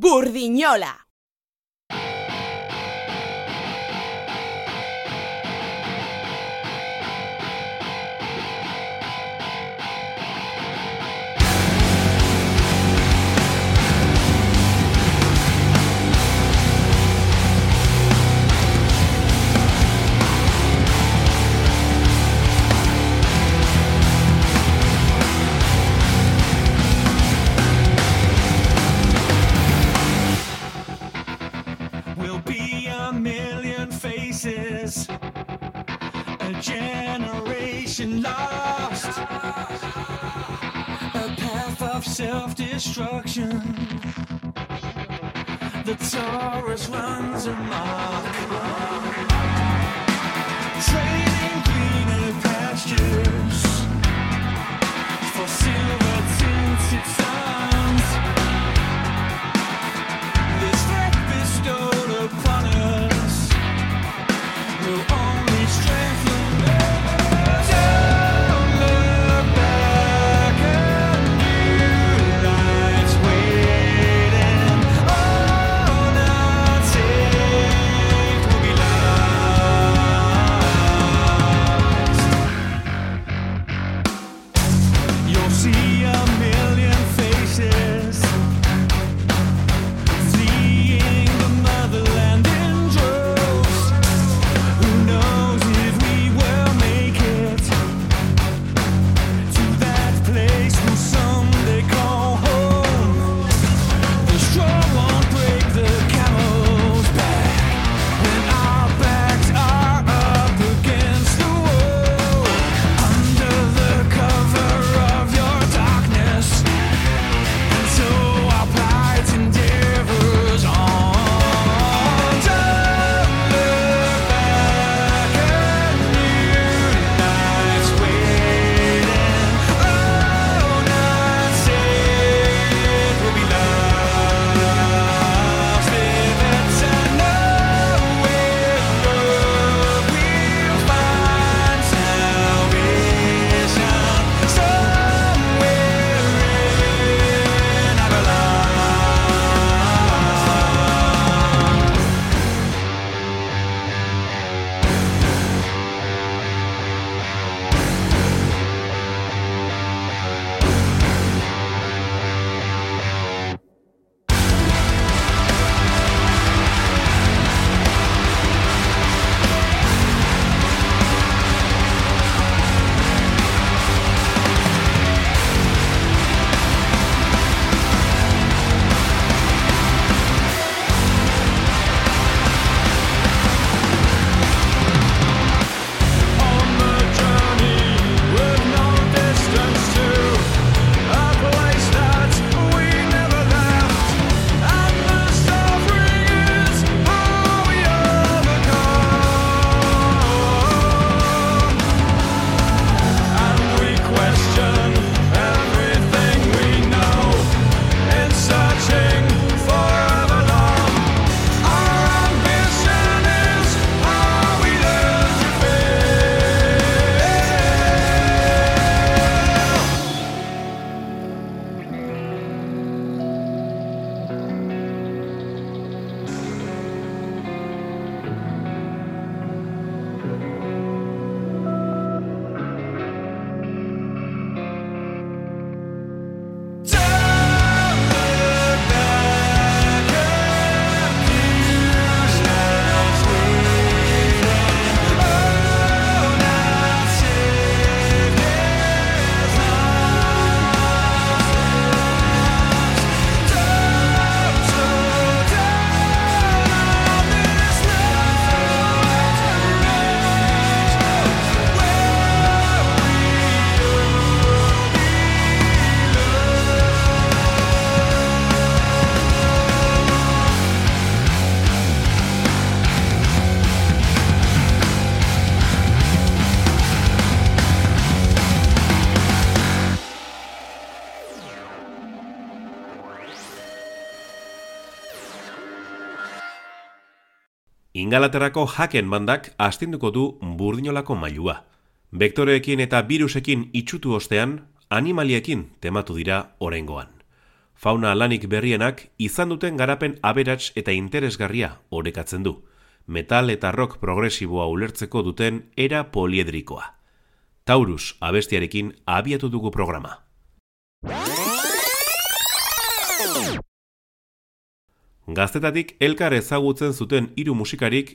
Burdiñola. lost a path of self destruction. The Taurus runs amok. Ingalaterrako jaken bandak astinduko du burdinolako mailua. Bektoreekin eta virusekin itxutu ostean, animaliekin tematu dira orengoan. Fauna lanik berrienak izan duten garapen aberats eta interesgarria orekatzen du. Metal eta rock progresiboa ulertzeko duten era poliedrikoa. Taurus abestiarekin abiatu dugu programa. Gaztetatik elkar ezagutzen zuten hiru musikarik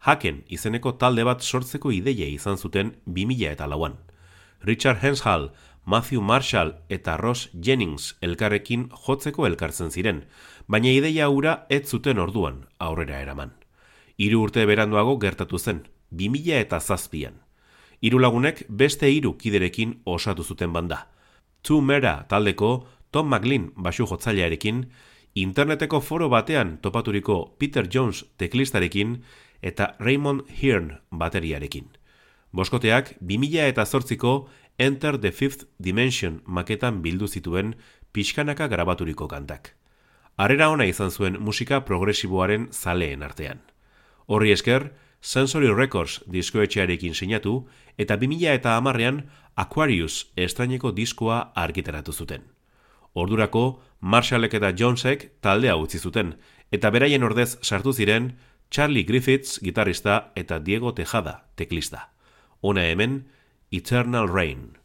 Haken izeneko talde bat sortzeko ideia izan zuten 2000 eta lauan. Richard Henshall, Matthew Marshall eta Ross Jennings elkarrekin jotzeko elkartzen ziren, baina ideia hura ez zuten orduan aurrera eraman. Hiru urte beranduago gertatu zen, 2000 eta zazpian. Hiru lagunek beste hiru kiderekin osatu zuten banda. Two Mera taldeko Tom McLean basu jotzailearekin, interneteko foro batean topaturiko Peter Jones teklistarekin eta Raymond Hearn bateriarekin. Boskoteak 2000 eta zortziko Enter the Fifth Dimension maketan bildu zituen pixkanaka grabaturiko kantak. Arrera ona izan zuen musika progresiboaren zaleen artean. Horri esker, Sensory Records diskoetxearekin sinatu eta 2000 eta amarrean Aquarius estraineko diskoa argitaratu zuten. Ordurako, Marshallek eta Jonesek taldea utzi zuten, eta beraien ordez sartu ziren Charlie Griffiths gitarrista eta Diego Tejada teklista. Ona hemen, Eternal Rain.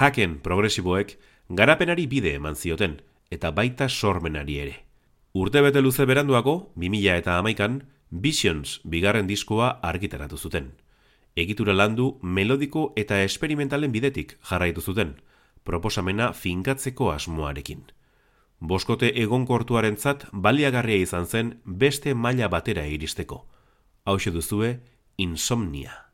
Haken progresiboek garapenari bide eman zioten, eta baita sormenari ere. Urte bete luze beranduago, 2000 eta amaikan, Visions bigarren diskoa argitaratu zuten. Egitura landu melodiko eta esperimentalen bidetik jarraitu zuten, proposamena finkatzeko asmoarekin. Boskote egonkortuaren zat baliagarria izan zen beste maila batera iristeko. Hau duzue, insomnia.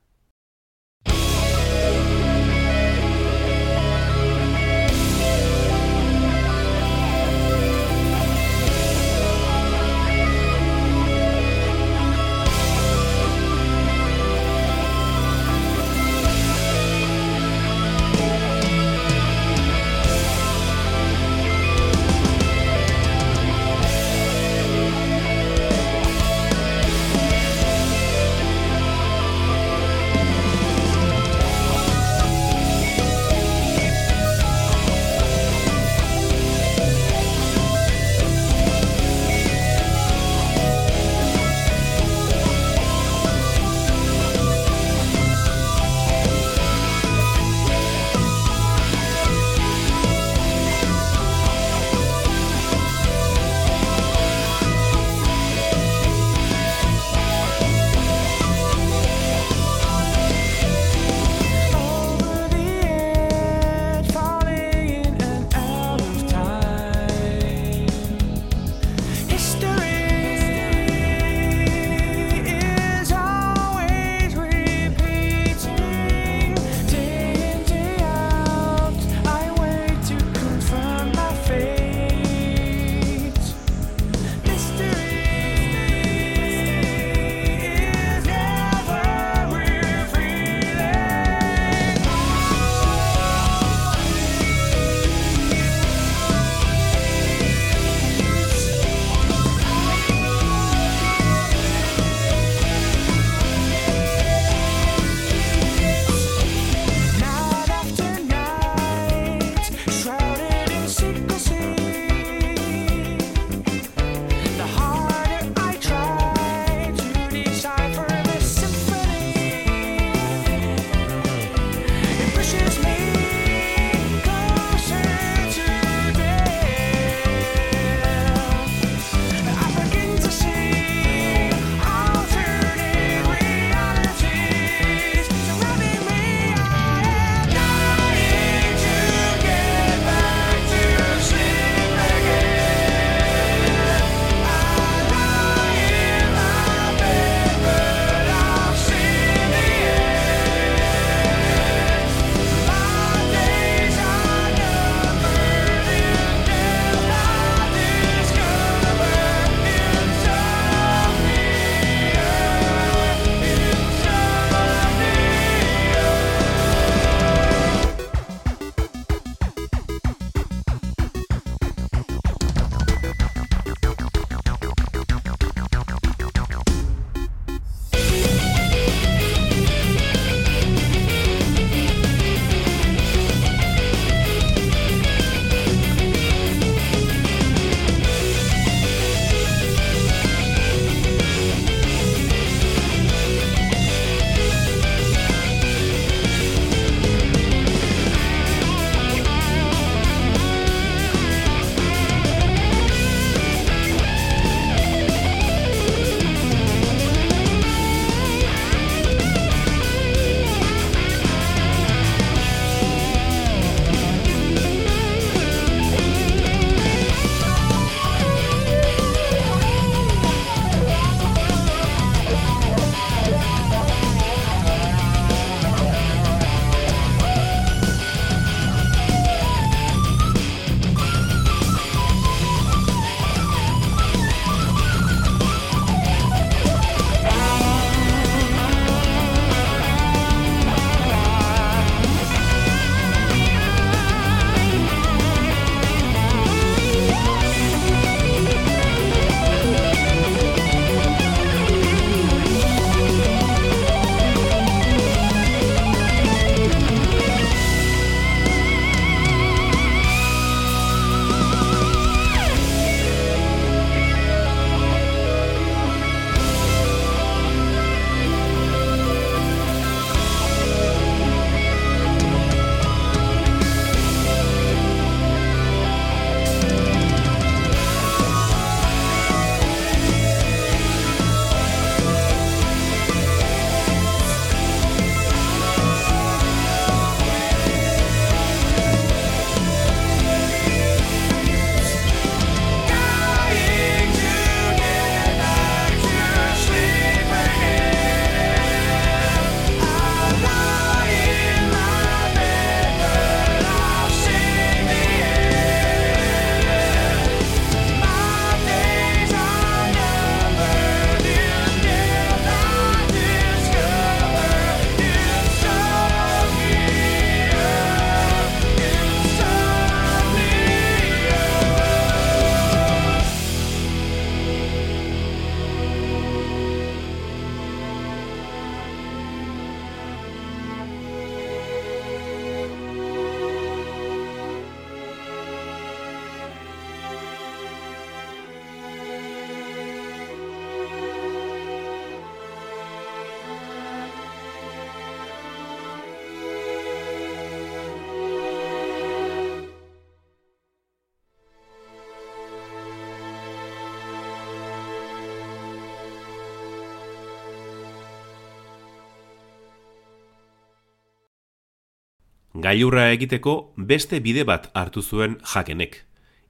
Gailurra egiteko beste bide bat hartu zuen jakenek.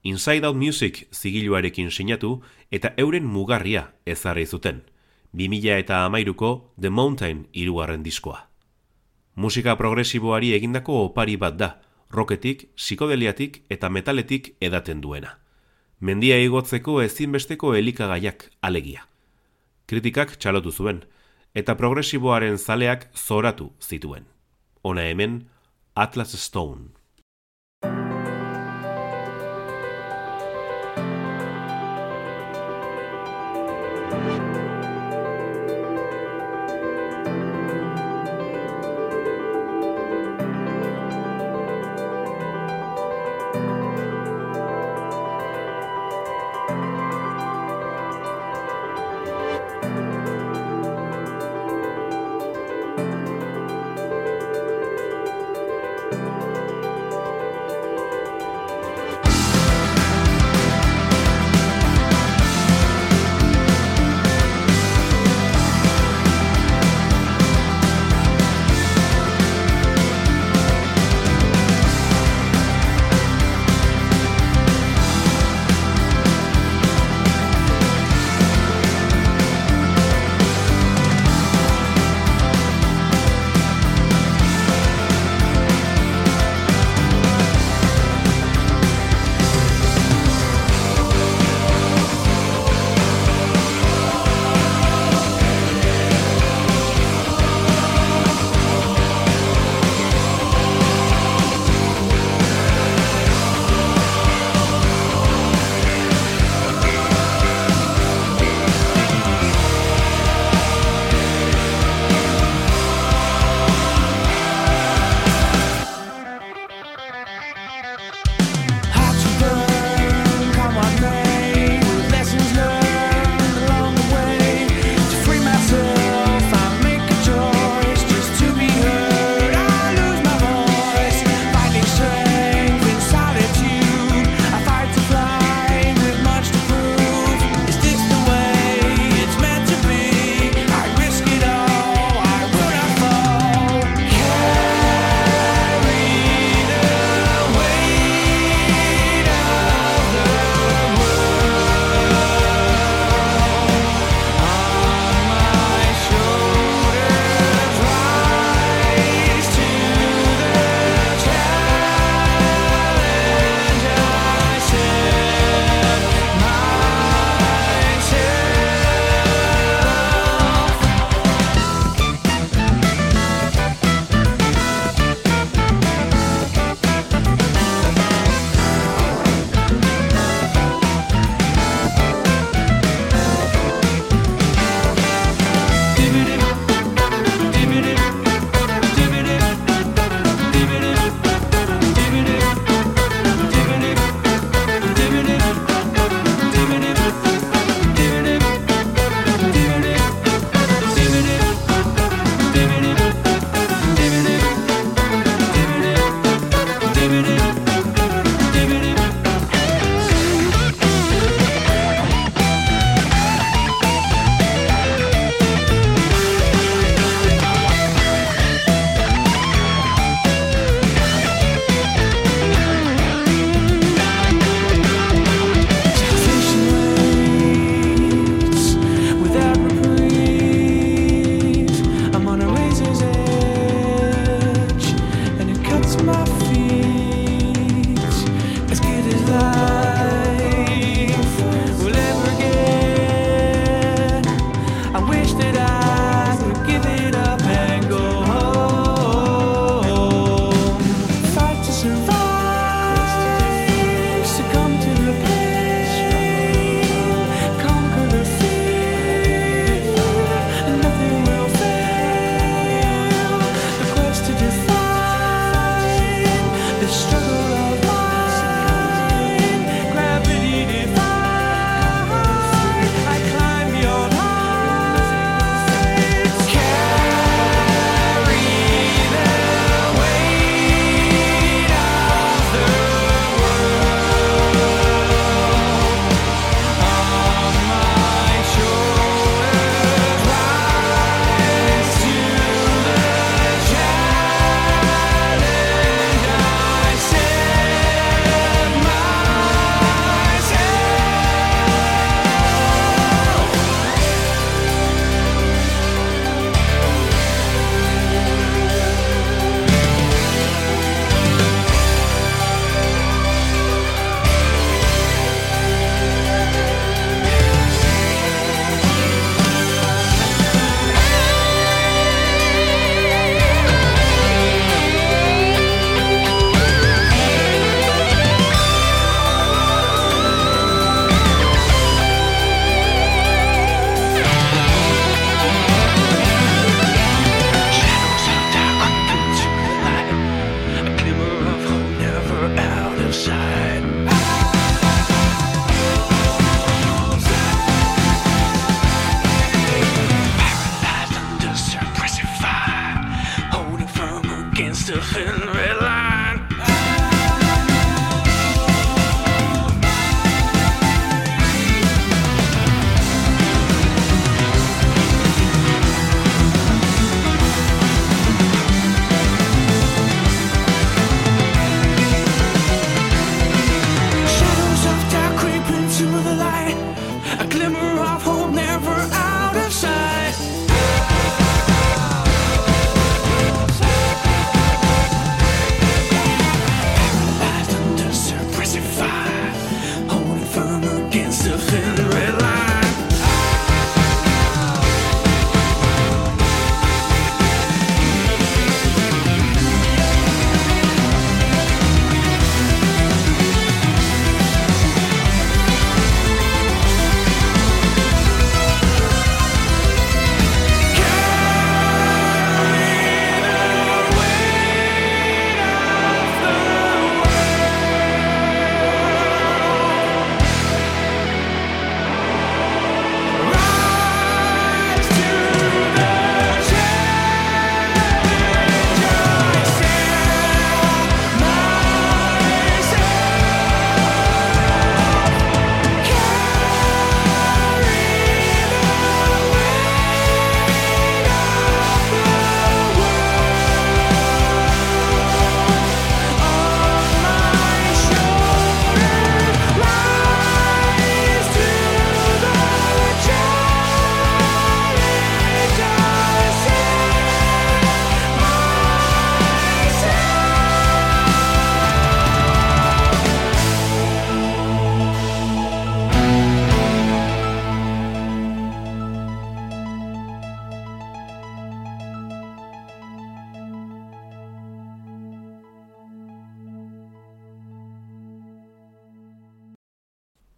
Inside Out Music zigiluarekin sinatu eta euren mugarria ezarri zuten. 2000 eta amairuko The Mountain irugarren diskoa. Musika progresiboari egindako opari bat da, roketik, psikodeliatik eta metaletik edaten duena. Mendia igotzeko ezinbesteko elikagaiak alegia. Kritikak txalotu zuen, eta progresiboaren zaleak zoratu zituen. Ona hemen, Atlas Stone.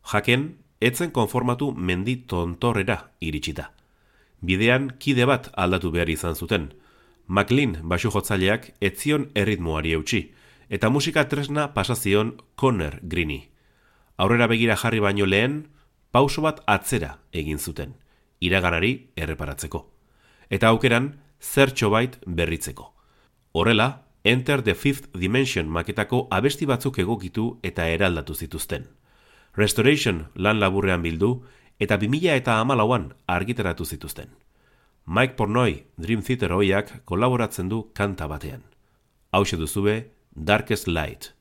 Jaken, etzen konformatu mendi tontorrera iritsita. Bidean kide bat aldatu behar izan zuten. McLean basu jotzaileak etzion erritmoari eutxi, eta musika tresna pasazion Conner Greeni. Aurrera begira jarri baino lehen, pauso bat atzera egin zuten, iraganari erreparatzeko. Eta aukeran, zertxo bait berritzeko. Horrela, Enter the Fifth Dimension maketako abesti batzuk egokitu eta eraldatu zituzten. Restoration lan laburrean bildu eta 2000 eta amalauan argitaratu zituzten. Mike Pornoy Dream Theater hoiak kolaboratzen du kanta batean. Hau duzue Darkest Light.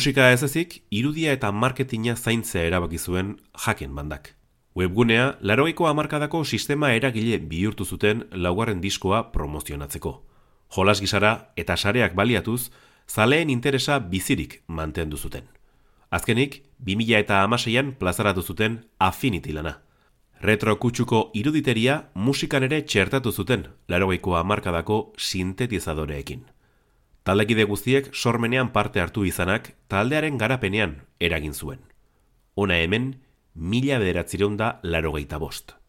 Musika ez ezik, irudia eta marketinga zaintzea erabaki zuen jaken bandak. Webgunea, larogeiko hamarkadako sistema eragile bihurtu zuten laugarren diskoa promozionatzeko. Jolas gisara eta sareak baliatuz, zaleen interesa bizirik mantendu zuten. Azkenik, 2000 eta amaseian plazaratu zuten Affinity lana. Retro kutsuko iruditeria musikan ere txertatu zuten larogeiko hamarkadako sintetizadoreekin. Taldekide guztiek sormenean parte hartu izanak taldearen garapenean eragin zuen. Ona hemen, mila bederatzireun da larogeita bost.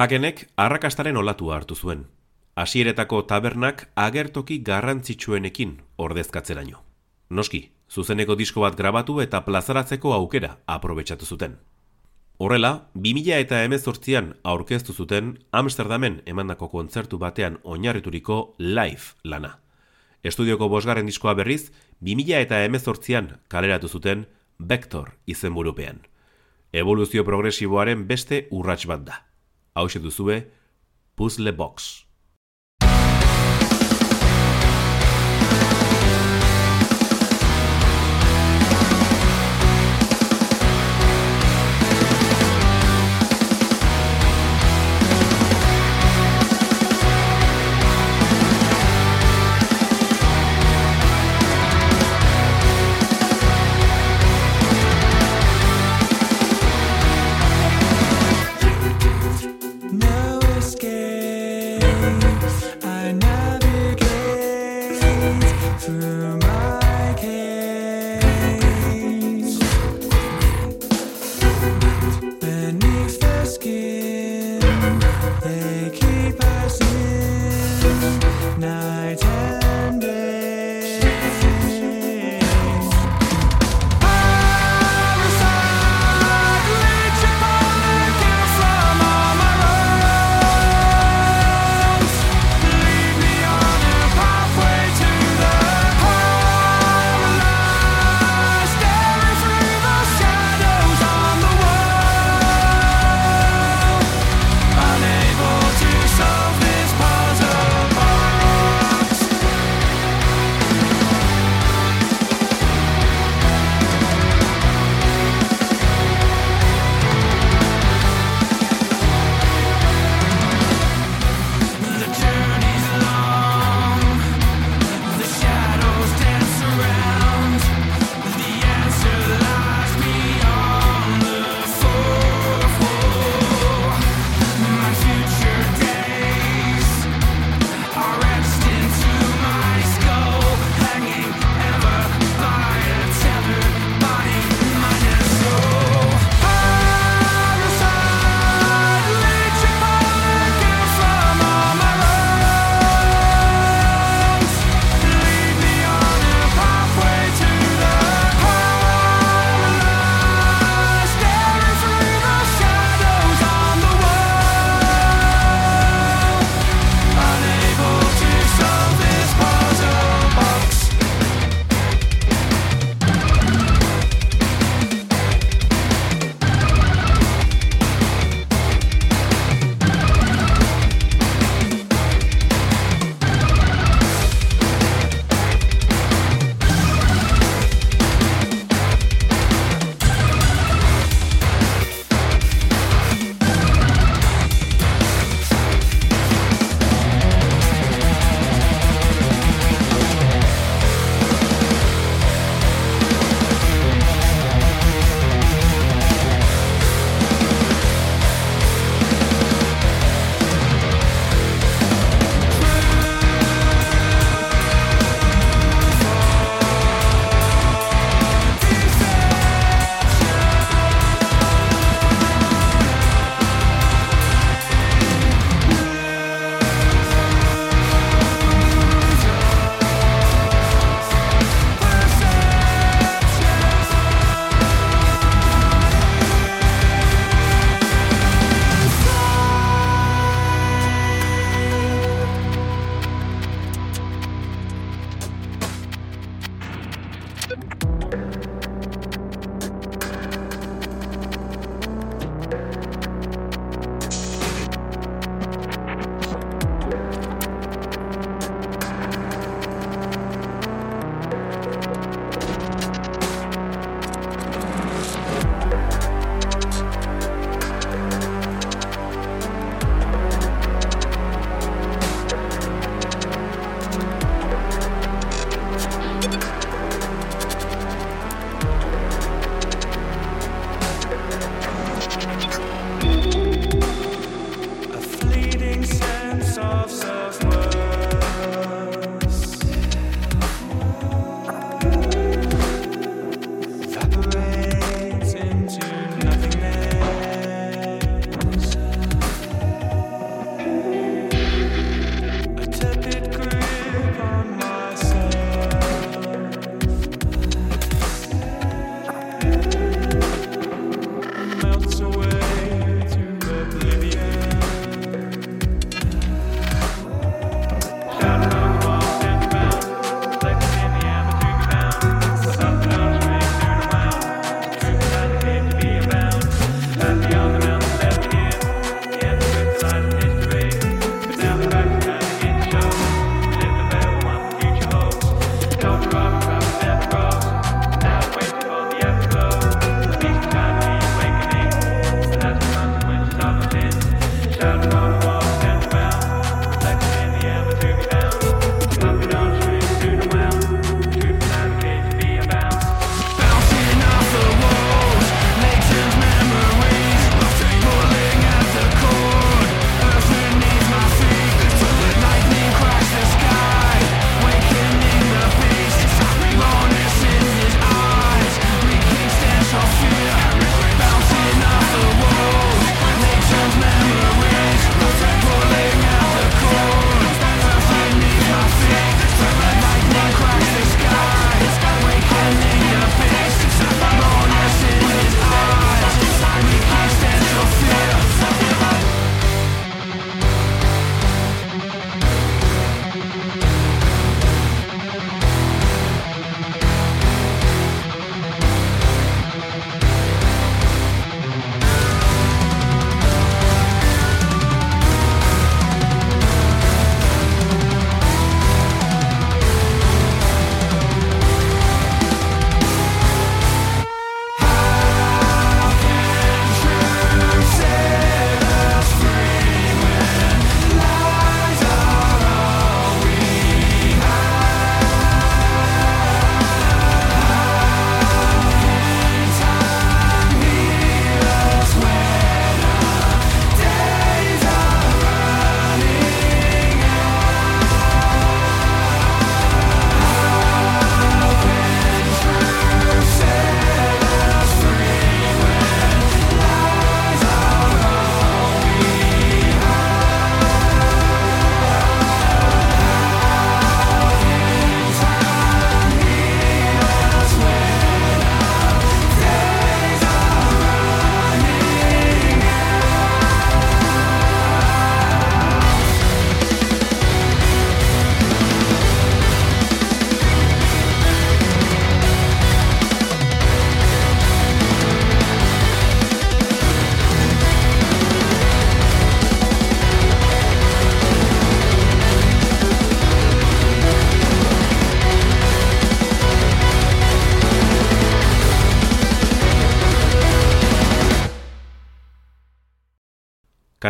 Hakenek arrakastaren olatu hartu zuen. Hasieretako tabernak agertoki garrantzitsuenekin ordezkatzeraino. Noski, zuzeneko disko bat grabatu eta plazaratzeko aukera aprobetsatu zuten. Horrela, 2000 eta emezortzian aurkeztu zuten Amsterdamen emandako kontzertu batean oinarrituriko live lana. Estudioko bosgarren diskoa berriz, 2000 eta emezortzian kaleratu zuten Vector izenburupean. Evoluzio progresiboaren beste urrats bat da. Hau duzue, Puzzle Box.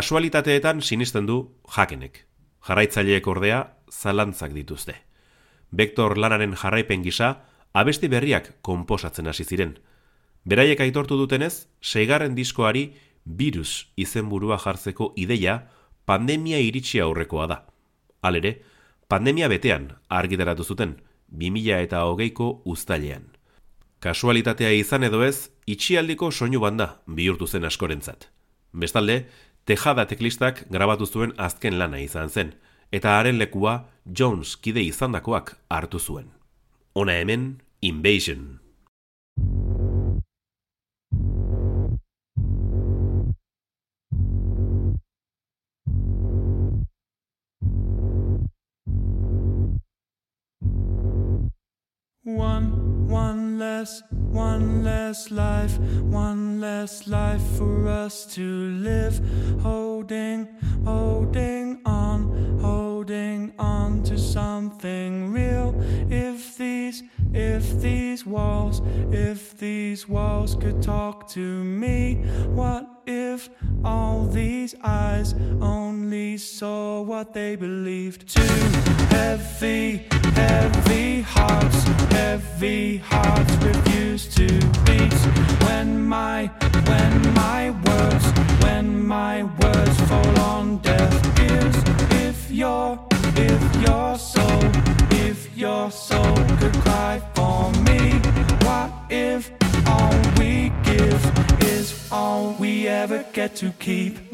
Kasualitateetan sinisten du jakenek. Jarraitzaileek ordea zalantzak dituzte. Vector lanaren jarraipen gisa, abesti berriak konposatzen hasi ziren. Beraiek aitortu dutenez, seigarren diskoari virus izenburua jartzeko ideia pandemia iritsi aurrekoa da. Halere, pandemia betean argitaratu zuten, 2000 eta hogeiko uztailean. Kasualitatea izan edo ez, itxialdiko soinu banda bihurtu zen askorentzat. Bestalde, Tejada teklistak grabatu zuen azken lana izan zen, eta haren lekua Jones kide izandakoak hartu zuen. Ona hemen, Invasion. One, one less, one less life, one less life for us to live. Holding, holding on, holding on to something real. If these, if these walls, if these walls could talk to me, what if all these eyes only saw what they believed? Too heavy, heavy hearts, heavy hearts refuse to beat. When my, when my words, when my words fall on deaf ears. If your, if your soul, if your soul could cry for me, what if all we give is all we ever get to keep?